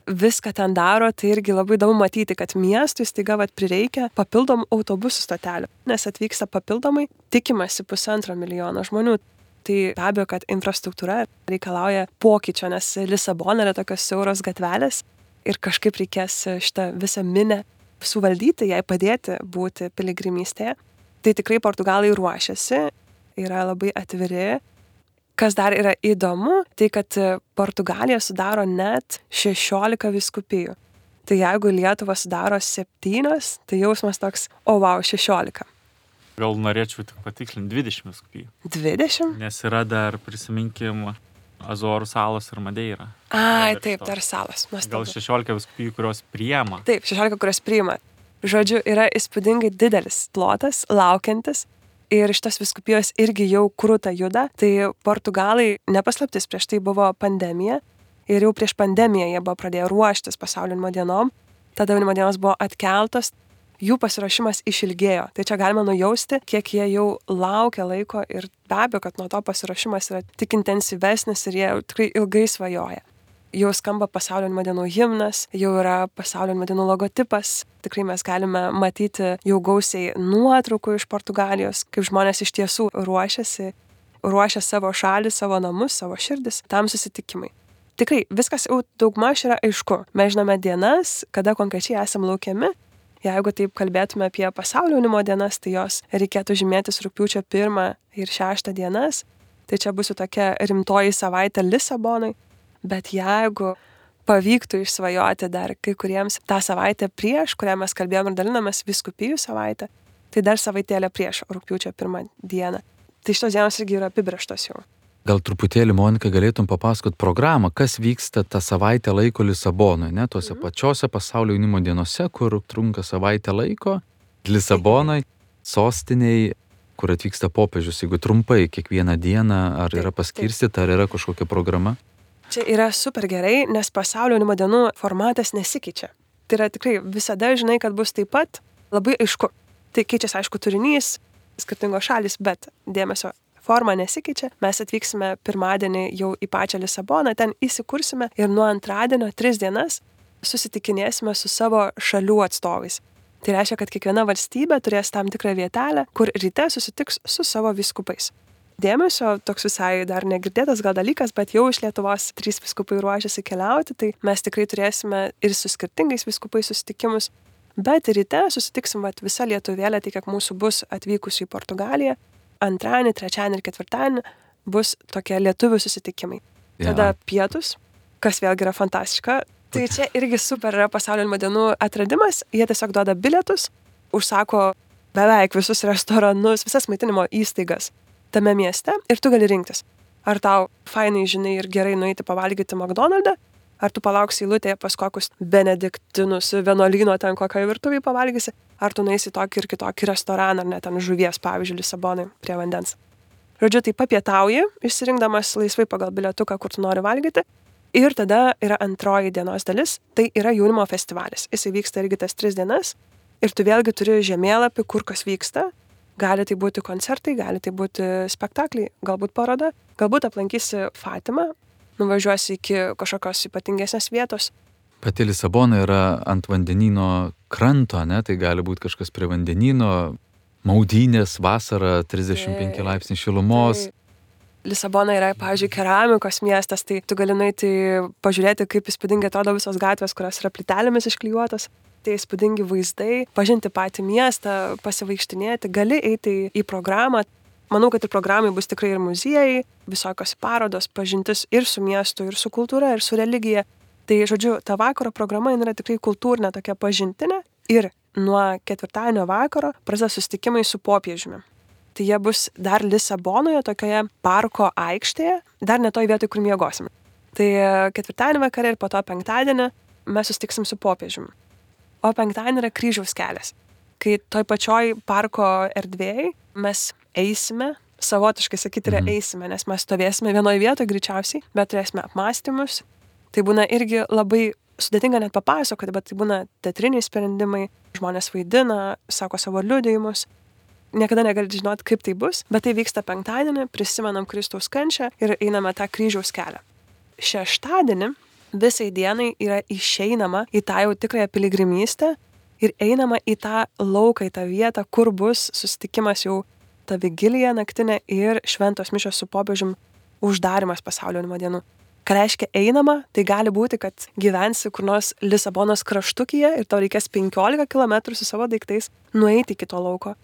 viską ten daro, tai irgi labai įdomu matyti, kad miestui staiga vat prireikia papildomų autobusų stotelių, nes atvyksta papildomai, tikimasi pusantro milijono žmonių tai be abejo, kad infrastruktūra reikalauja pokyčio, nes Lisabona yra tokios siauros gatvelės ir kažkaip reikės šitą visą minę suvaldyti, jai padėti būti piligrimystėje. Tai tikrai portugalai ruošiasi, yra labai atviri. Kas dar yra įdomu, tai kad Portugalija sudaro net 16 viskupijų. Tai jeigu Lietuva sudaro 7, tai jausmas toks, o wow, 16. Gal norėčiau tik patikslinti 20 viskupijų. 20? Nes yra dar, prisiminkim, Azorų salos ir Madeira. Ai, taip, dar salos. Gal 16 viskupijų, kurios priema. Taip, 16, kurios priima. Žodžiu, yra įspūdingai didelis plotas, laukiantis. Ir šitos viskupijos irgi jau krūta juda. Tai portugalai, nepaslaptis, prieš tai buvo pandemija. Ir jau prieš pandemiją jie buvo pradėję ruoštis pasaulinimo dienom. Tada jaunimo dienos buvo atkeltos, jų pasiruošimas išilgėjo. Tai čia galima nujausti, kiek jie jau laukia laiko ir be abejo, kad nuo to pasiruošimas yra tik intensyvesnis ir jie tikrai ilgai svajoja. Jau skamba pasaulio dienų himnas, jau yra pasaulio dienų logotipas. Tikrai mes galime matyti jau gausiai nuotraukų iš Portugalijos, kaip žmonės iš tiesų ruošiasi, ruošia savo šalį, savo namus, savo širdis tam susitikimai tikrai viskas jau daugmaž yra aišku. Mes žinome dienas, kada konkrečiai esam laukiami Jeigu taip kalbėtume apie pasaulio jaunimo dienas, tai jos reikėtų žymėtis rūpiučio 1 ir 6 dienas. Tai čia bus tokia rimtoji savaitė Lisabonai. Bet jeigu pavyktų išsvajoti dar kai kuriems tą savaitę prieš, kurią mes kalbėjom ir dalinamės viskupijų savaitę, tai dar savaitėlę prieš rūpiučio pirmą dieną. Tai šitos dienos irgi yra apibrieštos jau. Gal truputėlį, Monika, galėtum papasakot programą, kas vyksta tą savaitę laiko Lisabonoje, ne, tuose mhm. pačiose pasaulio jaunimo dienose, kur trunka savaitę laiko, Lisabonoje, sostiniai, kur atvyksta popiežius, jeigu trumpai kiekvieną dieną, ar yra paskirstyta, ar yra kažkokia programa? Čia yra super gerai, nes pasaulio jaunimo dienų formatas nesikeičia. Tai yra tikrai visada žinai, kad bus taip pat labai aišku. Tai keičiasi aišku turinys, skirtingos šalis, bet dėmesio forma nesikeičia. Mes atvyksime pirmadienį jau į pačią Lisaboną, ten įsikursime ir nuo antradienio tris dienas susitikinėsime su savo šalių atstovais. Tai reiškia, kad kiekviena valstybė turės tam tikrą vietelę, kur ryte susitiks su savo viskupais. Dėmesio toks visai dar negirdėtas gal dalykas, bet jau iš Lietuvos trys viskupai ruošiasi keliauti, tai mes tikrai turėsime ir su skirtingais viskupais susitikimus. Bet ryte susitiksim vat, visą lietuvėlę, tai kiek mūsų bus atvykusių į Portugaliją, antradienį, trečiadienį ir ketvirtadienį bus tokie lietuvių susitikimai. Tada ja. pietus, kas vėlgi yra fantastiška, Tai čia irgi super yra pasaulio jaunimo dienų atradimas. Jie tiesiog duoda bilietus, užsako beveik visus restoranus, visas maitinimo įstaigas tame mieste ir tu gali rinktis. Ar tau fainai, žinai, ir gerai nueiti pavalgyti McDonald'ą, ar tu palauksi eilutėje pas kokius benediktinus, vienuolyno ten kokią virtuvį pavalgysi, ar tu nueisi tokį ir kitokį restoraną, ar net ten žuvies, pavyzdžiui, Lisabonai prie vandens. Žodžiu, tai papietauji, išsirinkdamas laisvai pagal bilietuką, kur tu nori valgyti. Ir tada yra antroji dienos dalis, tai yra jaunimo festivalis. Jis vyksta irgi tas tris dienas. Ir tu vėlgi turi žemėlapį, kur kas vyksta. Gali tai būti koncertai, gali tai būti spektakliai, galbūt paroda, galbūt aplankysi Fatimą, nuvažiuosi iki kažkokios ypatingesnės vietos. Pati Lisabona yra ant vandenino kranto, ne? tai gali būti kažkas prie vandenino, maudynės, vasara, 35 tai, laipsniai šilumos. Tai. Lisabona yra, pavyzdžiui, keramikos miestas, tai tu gali nueiti pažiūrėti, kaip įspūdingai atrodo visos gatvės, kurios yra plitelėmis išklijuotos. Tai įspūdingi vaizdai, pažinti patį miestą, pasivaikštinėti, gali eiti į programą. Manau, kad ir programai bus tikrai ir muziejai, visokios parodos, pažintis ir su miestu, ir su kultūra, ir su religija. Tai, žodžiu, ta vakaro programa yra tikrai kultūrinė tokia pažintinė ir nuo ketvirtadienio vakaro prasideda susitikimai su popiežiumi. Tai jie bus dar Lisabonoje, tokioje parko aikštėje, dar ne toj vietoj, kur miegosim. Tai ketvirtadienį vakarą ir po to penktadienį mes susitiksim su popiežiumi. O penktadienį yra kryžiaus kelias. Kai toj pačioj parko erdvėjai mes eisime, savotiškai sakyti yra mhm. eisime, nes mes stovėsime vienoje vietoje greičiausiai, bet turėsime apmąstymus. Tai būna irgi labai sudėtinga net papasakoti, bet tai būna teatriniai sprendimai, žmonės vaidina, sako savo liudijimus. Niekada negali žinoti, kaip tai bus, bet tai vyksta penktadienį, prisimenam Kristaus kančią ir einame tą kryžiaus kelią. Šeštadienį visai dienai yra išeinama į tą jau tikrąją piligrimystę ir einama į tą lauką, į tą vietą, kur bus susitikimas jau ta vigilija naktinė ir šventos mišios su popiežium uždarimas pasaulio jaunimo dienų. Ką reiškia einama, tai gali būti, kad gyvensi kur nors Lisabonos kraštukyje ir tau reikės 15 km su savo daiktais nueiti iki to lauko.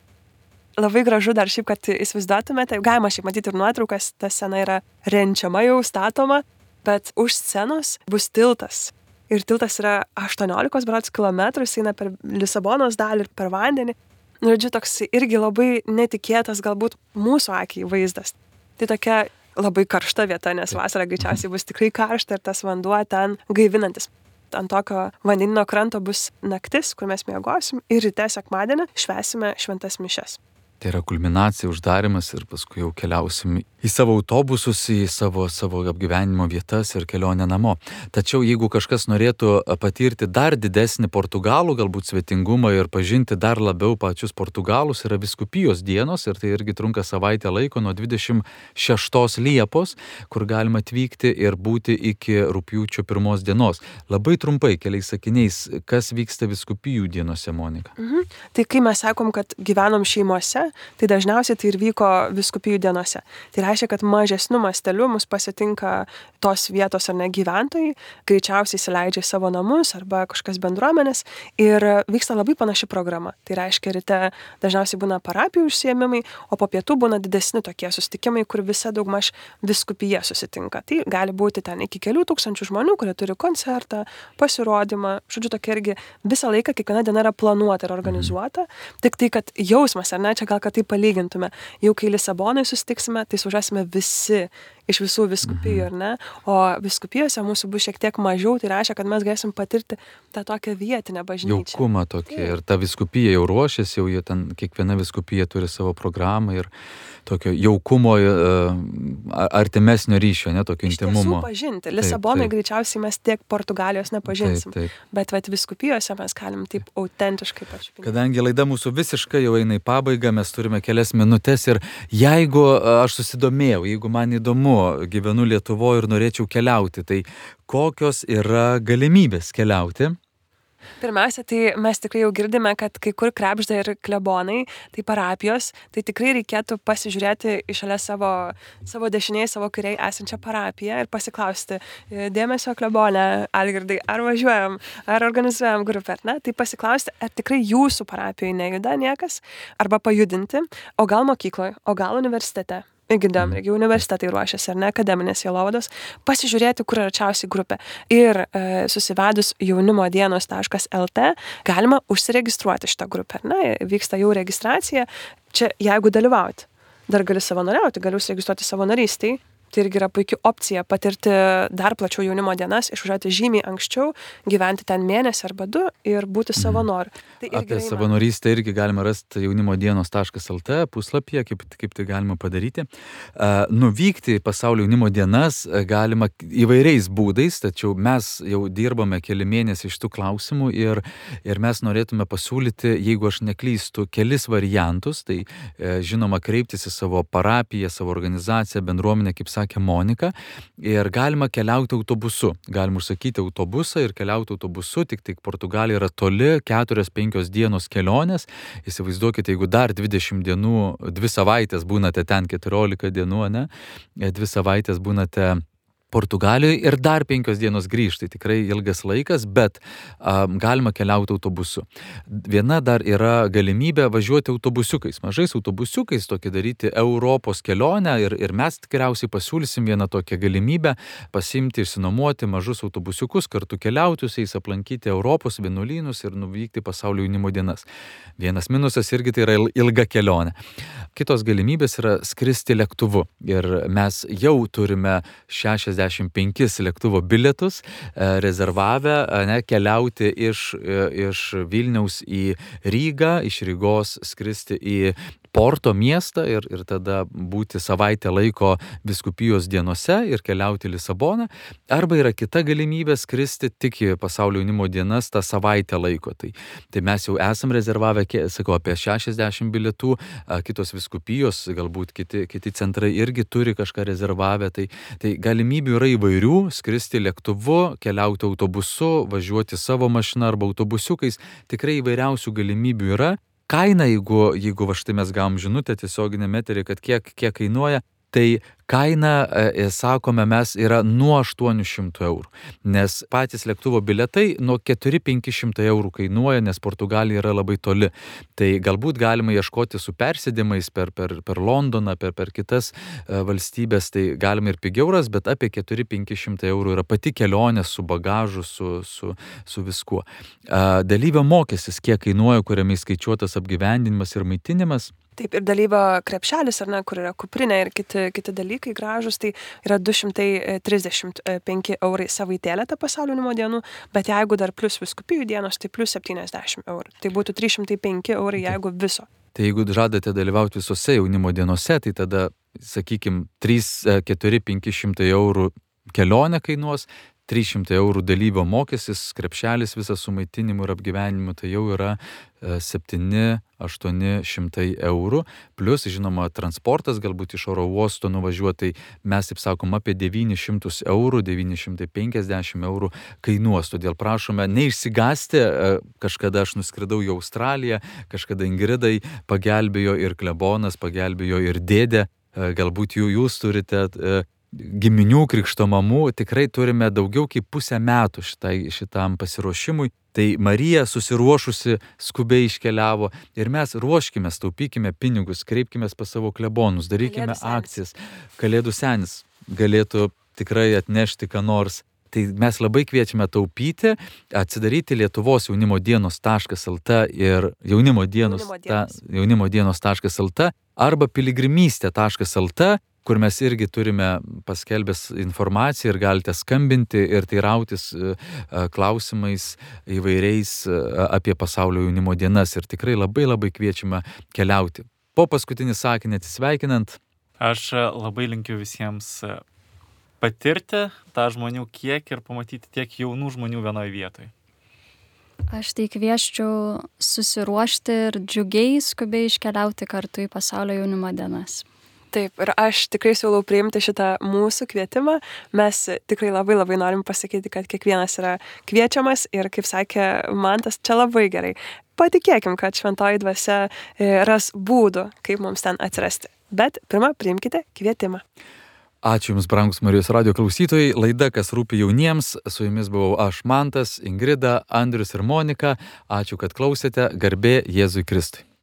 Labai gražu dar šiaip, kad įsivaizduotumėte, galima šiaip matyti ir nuotraukas, ta scena yra renčiama jau, statoma, bet už scenos bus tiltas. Ir tiltas yra 18 berots kilometrų, jis eina per Lisabonos dalį ir per vandenį. Nu, žodžiu, toks irgi labai netikėtas galbūt mūsų akiai vaizdas. Tai tokia labai karšta vieta, nes vasarą greičiausiai [laughs] bus tikrai karšta ir tas vanduo ten gaivinantis. Ant tokio vandenino kranto bus naktis, kur mes miegosim ir ryte sekmadienį švesime šventas mišes. Tai yra kulminacija, uždarimas ir paskui jau keliausim į savo autobusus, į savo, savo apgyvenimo vietas ir kelionę namo. Tačiau jeigu kažkas norėtų patirti dar didesnį portugalų galbūt svetingumą ir pažinti dar labiau pačius portugalus, yra viskupijos dienos ir tai irgi trunka savaitę laiko nuo 26 Liepos, kur galima atvykti ir būti iki rūpjūčio pirmos dienos. Labai trumpai, keliais sakiniais, kas vyksta viskupijų dienose, Monika. Mhm. Tai kai mes sakom, kad gyvenom šeimose, tai dažniausiai tai ir vyko viskupijų dienose. Tai reiškia, kad mažesniu masteliu mus pasitinka tos vietos ar ne gyventojai, greičiausiai įsileidžia į savo namus arba kažkas bendruomenės ir vyksta labai panaši programa. Tai reiškia, ryte dažniausiai būna parapijų užsiemimai, o po pietų būna didesni tokie susitikimai, kur visa daugmaž viskupija susitinka. Tai gali būti ten iki kelių tūkstančių žmonių, kurie turi koncertą, pasirodymą, žodžiu, tokia irgi visą laiką, kiekviena diena yra planuota ir organizuota, tik tai, kad jausmas, ar ne, čia gal kad tai palygintume. Jau kai Lisabonai susitiksime, tai sužasime visi iš visų viskupijų, mhm. ar ne? O viskupijose mūsų bus šiek tiek mažiau, tai reiškia, kad mes galėsim patirti tą tokią vietinę bažnyčią. Jaukumą tokį. Ir ta viskupija jau ruošiasi, jau jie ten, kiekviena viskupija turi savo programą ir tokio jaukumo, e, artimesnio ryšio, ne tokio intimumo. Pažinti. Lisabonai greičiausiai mes tiek Portugalijos nepažinsim. Taip, taip. Bet vat, viskupijose mes galim taip autentiškai pačiupinti. Kadangi laida mūsų visiškai jau eina į pabaigą, mes turime kelias minutės ir jeigu aš susidomėjau, jeigu man įdomu, gyvenu Lietuvoje ir norėčiau keliauti, tai kokios yra galimybės keliauti? Pirmiausia, tai mes tikrai jau girdime, kad kai kur krepžda ir klebonai, tai parapijos, tai tikrai reikėtų pasižiūrėti iš šalia savo, savo dešiniai, savo kairiai esančią parapiją ir pasiklausti, e, dėmesio klebonė, Algirdai, ar važiuojam, ar organizuojam grupę, ar ne? Tai pasiklausti, ar tikrai jūsų parapijoje nejuda niekas, arba pajudinti, o gal mokykloje, o gal universitete girdėjom, irgi universitetai ruošiasi, ar ne, akademinės jėlovados, pasižiūrėti, kur arčiausiai grupė. Ir e, susivedus jaunimodienos.lt galima užsiregistruoti šitą grupę, ar ne, vyksta jau registracija, čia jeigu dalyvauti. Dar gali savanoriauti, gali užsiregistruoti savanorystiai, tai irgi yra puikia opcija patirti dar plačiau jaunimo dienas, išvažiuoti žymiai anksčiau, gyventi ten mėnesį arba du ir būti savanoriu. Tai Apie yra savanorystę irgi galima rasti jaunimo dienos.lt puslapyje, kaip, kaip tai galima padaryti. Uh, nuvykti pasaulio jaunimo dienas galima įvairiais būdais, tačiau mes jau dirbame keli mėnesiai iš tų klausimų ir, ir mes norėtume pasiūlyti, jeigu aš neklystu, kelis variantus. Tai e, žinoma, kreiptis į savo parapiją, savo organizaciją, bendruomenę, kaip sakė Monika, ir galima keliauti autobusu. Galima užsakyti autobusą ir keliauti autobusu, tik tik Portugalija yra toli, 4-5 dienos kelionės. Įsivaizduokite, jeigu dar 20 dienų, 2 savaitės būnate ten 14 dienų, ne, 2 savaitės būnate Portugalijoje ir dar penkios dienos grįžti. Tikrai ilgas laikas, bet um, galima keliauti autobusu. Viena dar yra galimybė važiuoti autobusiukais, mažais autobusiukais, tokį daryti Europos kelionę ir, ir mes tikriausiai pasiūlysim vieną tokią galimybę pasimti, išsinuomoti mažus autobusiukus, kartu keliauti su jais, aplankyti Europos vienuolynus ir nuvykti pasaulio jaunimo dienas. Vienas minusas irgi tai yra il- ilga kelionė. Kitos galimybės yra skristi lėktuvu. Ir mes jau turime 65 lėktuvo bilietus e, rezervavę, e, ne, keliauti iš, e, iš Vilniaus į Rygą, iš Rygos skristi į Porto miestą ir, ir tada būti savaitę laiko biskupijos dienose ir keliauti Lisaboną. Arba yra kita galimybė skristi tik į pasaulio jaunimo dienas tą savaitę laiko. Tai, tai mes jau esam rezervavę, sakau, apie 60 bilietų, kitos biskupijos, galbūt kiti, kiti centrai irgi turi kažką rezervavę. Tai, tai galimybių yra įvairių - skristi lėktuvu, keliauti autobusu, važiuoti savo mašiną arba autobusiukais. Tikrai įvairiausių galimybių yra. Kaina, jeigu, jeigu va štai mes gavom žinutę tiesioginė meterį, kad kiek, kiek kainuoja, tai kaina, e, sakome, mes yra nuo 800 eurų. Nes patys lėktuvo biletai nuo 4-500 eurų kainuoja, nes Portugalija yra labai toli. Tai galbūt galima ieškoti su persėdimais per, per, per Londoną, per, per kitas e, valstybės, tai galima ir pigiau ras, bet apie 4-500 eurų yra pati kelionė su bagažu, su, su, su viskuo. Dalyvio mokestis, kiek kainuoja, kuriame įskaičiuotas apgyvendinimas ir maitinimas. Taip, ir dalyvio krepšelis, ar ne, kur yra kuprinė ir kiti, kiti dalykai gražus, tai yra 235 eurai savaitėlė ta pasaulio jaunimo dienų, bet jeigu dar plus viskupijų dienos, tai plus 70 eurų. Tai būtų 305 eurai, jeigu viso. Tai jeigu žadate dalyvauti visose jaunimo dienose, tai tada, sakykime, 3, 4, 500 eurų kelionė kainuos, 300 eurų dalyvio mokestis, krepšelis visas su maitinimu ir apgyvenimu, tai jau yra 7-800 eurų. Plus, žinoma, transportas galbūt iš oro uosto nuvažiuoti, tai mes, taip sakom, apie 900 eurų, 950 eurų kainuos. Todėl prašome neišsigasti, e, kažkada aš nuskridau į Australiją, kažkada Ingridai pagelbėjo ir klebonas, pagelbėjo ir dėdė. E, Galbūt jų jūs turite e, giminių krikšto mamų tikrai turime daugiau kaip pusę metų šitai, šitam pasiruošimui. Tai Marija susiruošusi skubiai iškeliavo ir mes ruoškime, taupykime pinigus, kreipkime pas savo klebonus, darykime Kalėdų senis. akcijas. Kalėdų senis galėtų tikrai atnešti ką nors. Tai mes labai kviečiame taupyti, atsidaryti Lietuvos jaunimo dienos.lt ir jaunimo dienos, Jaunimo ta, dienos. jaunimo dienos.lt arba piligrimystė.lt kur mes irgi turime paskelbęs informaciją ir galite skambinti ir teirautis e, e, klausimais įvairiais e, apie pasaulio jaunimo dienas ir tikrai labai labai kviečiame keliauti. Po paskutinį sakinį atsisveikinant, Aš labai linkiu visiems patirti tą žmonių kiekį ir pamatyti tiek jaunų žmonių vienoje vietoje. Aš tai kvieščiau susiruošti ir džiugiai skubiai iškeliauti kartu į pasaulio jaunimo dienas. Taip, ir aš tikrai siūlau priimti šitą mūsų kvietimą. Mes tikrai labai labai norim pasakyti, kad kiekvienas yra kviečiamas ir, kaip sakė Mantas, čia labai gerai. Patikėkim, kad šventoji dvasia e, ras būdų, kaip mums ten atsirasti. Bet pirmą priimkite kvietimą. Ačiū Jums, brangus Marijos radio klausytojai. Laida, kas rūpi jauniems, su Jumis buvau aš, Mantas, Ingrida, Andrius ir Monika. Ačiū, kad klausėte. Garbė Jėzui Kristui.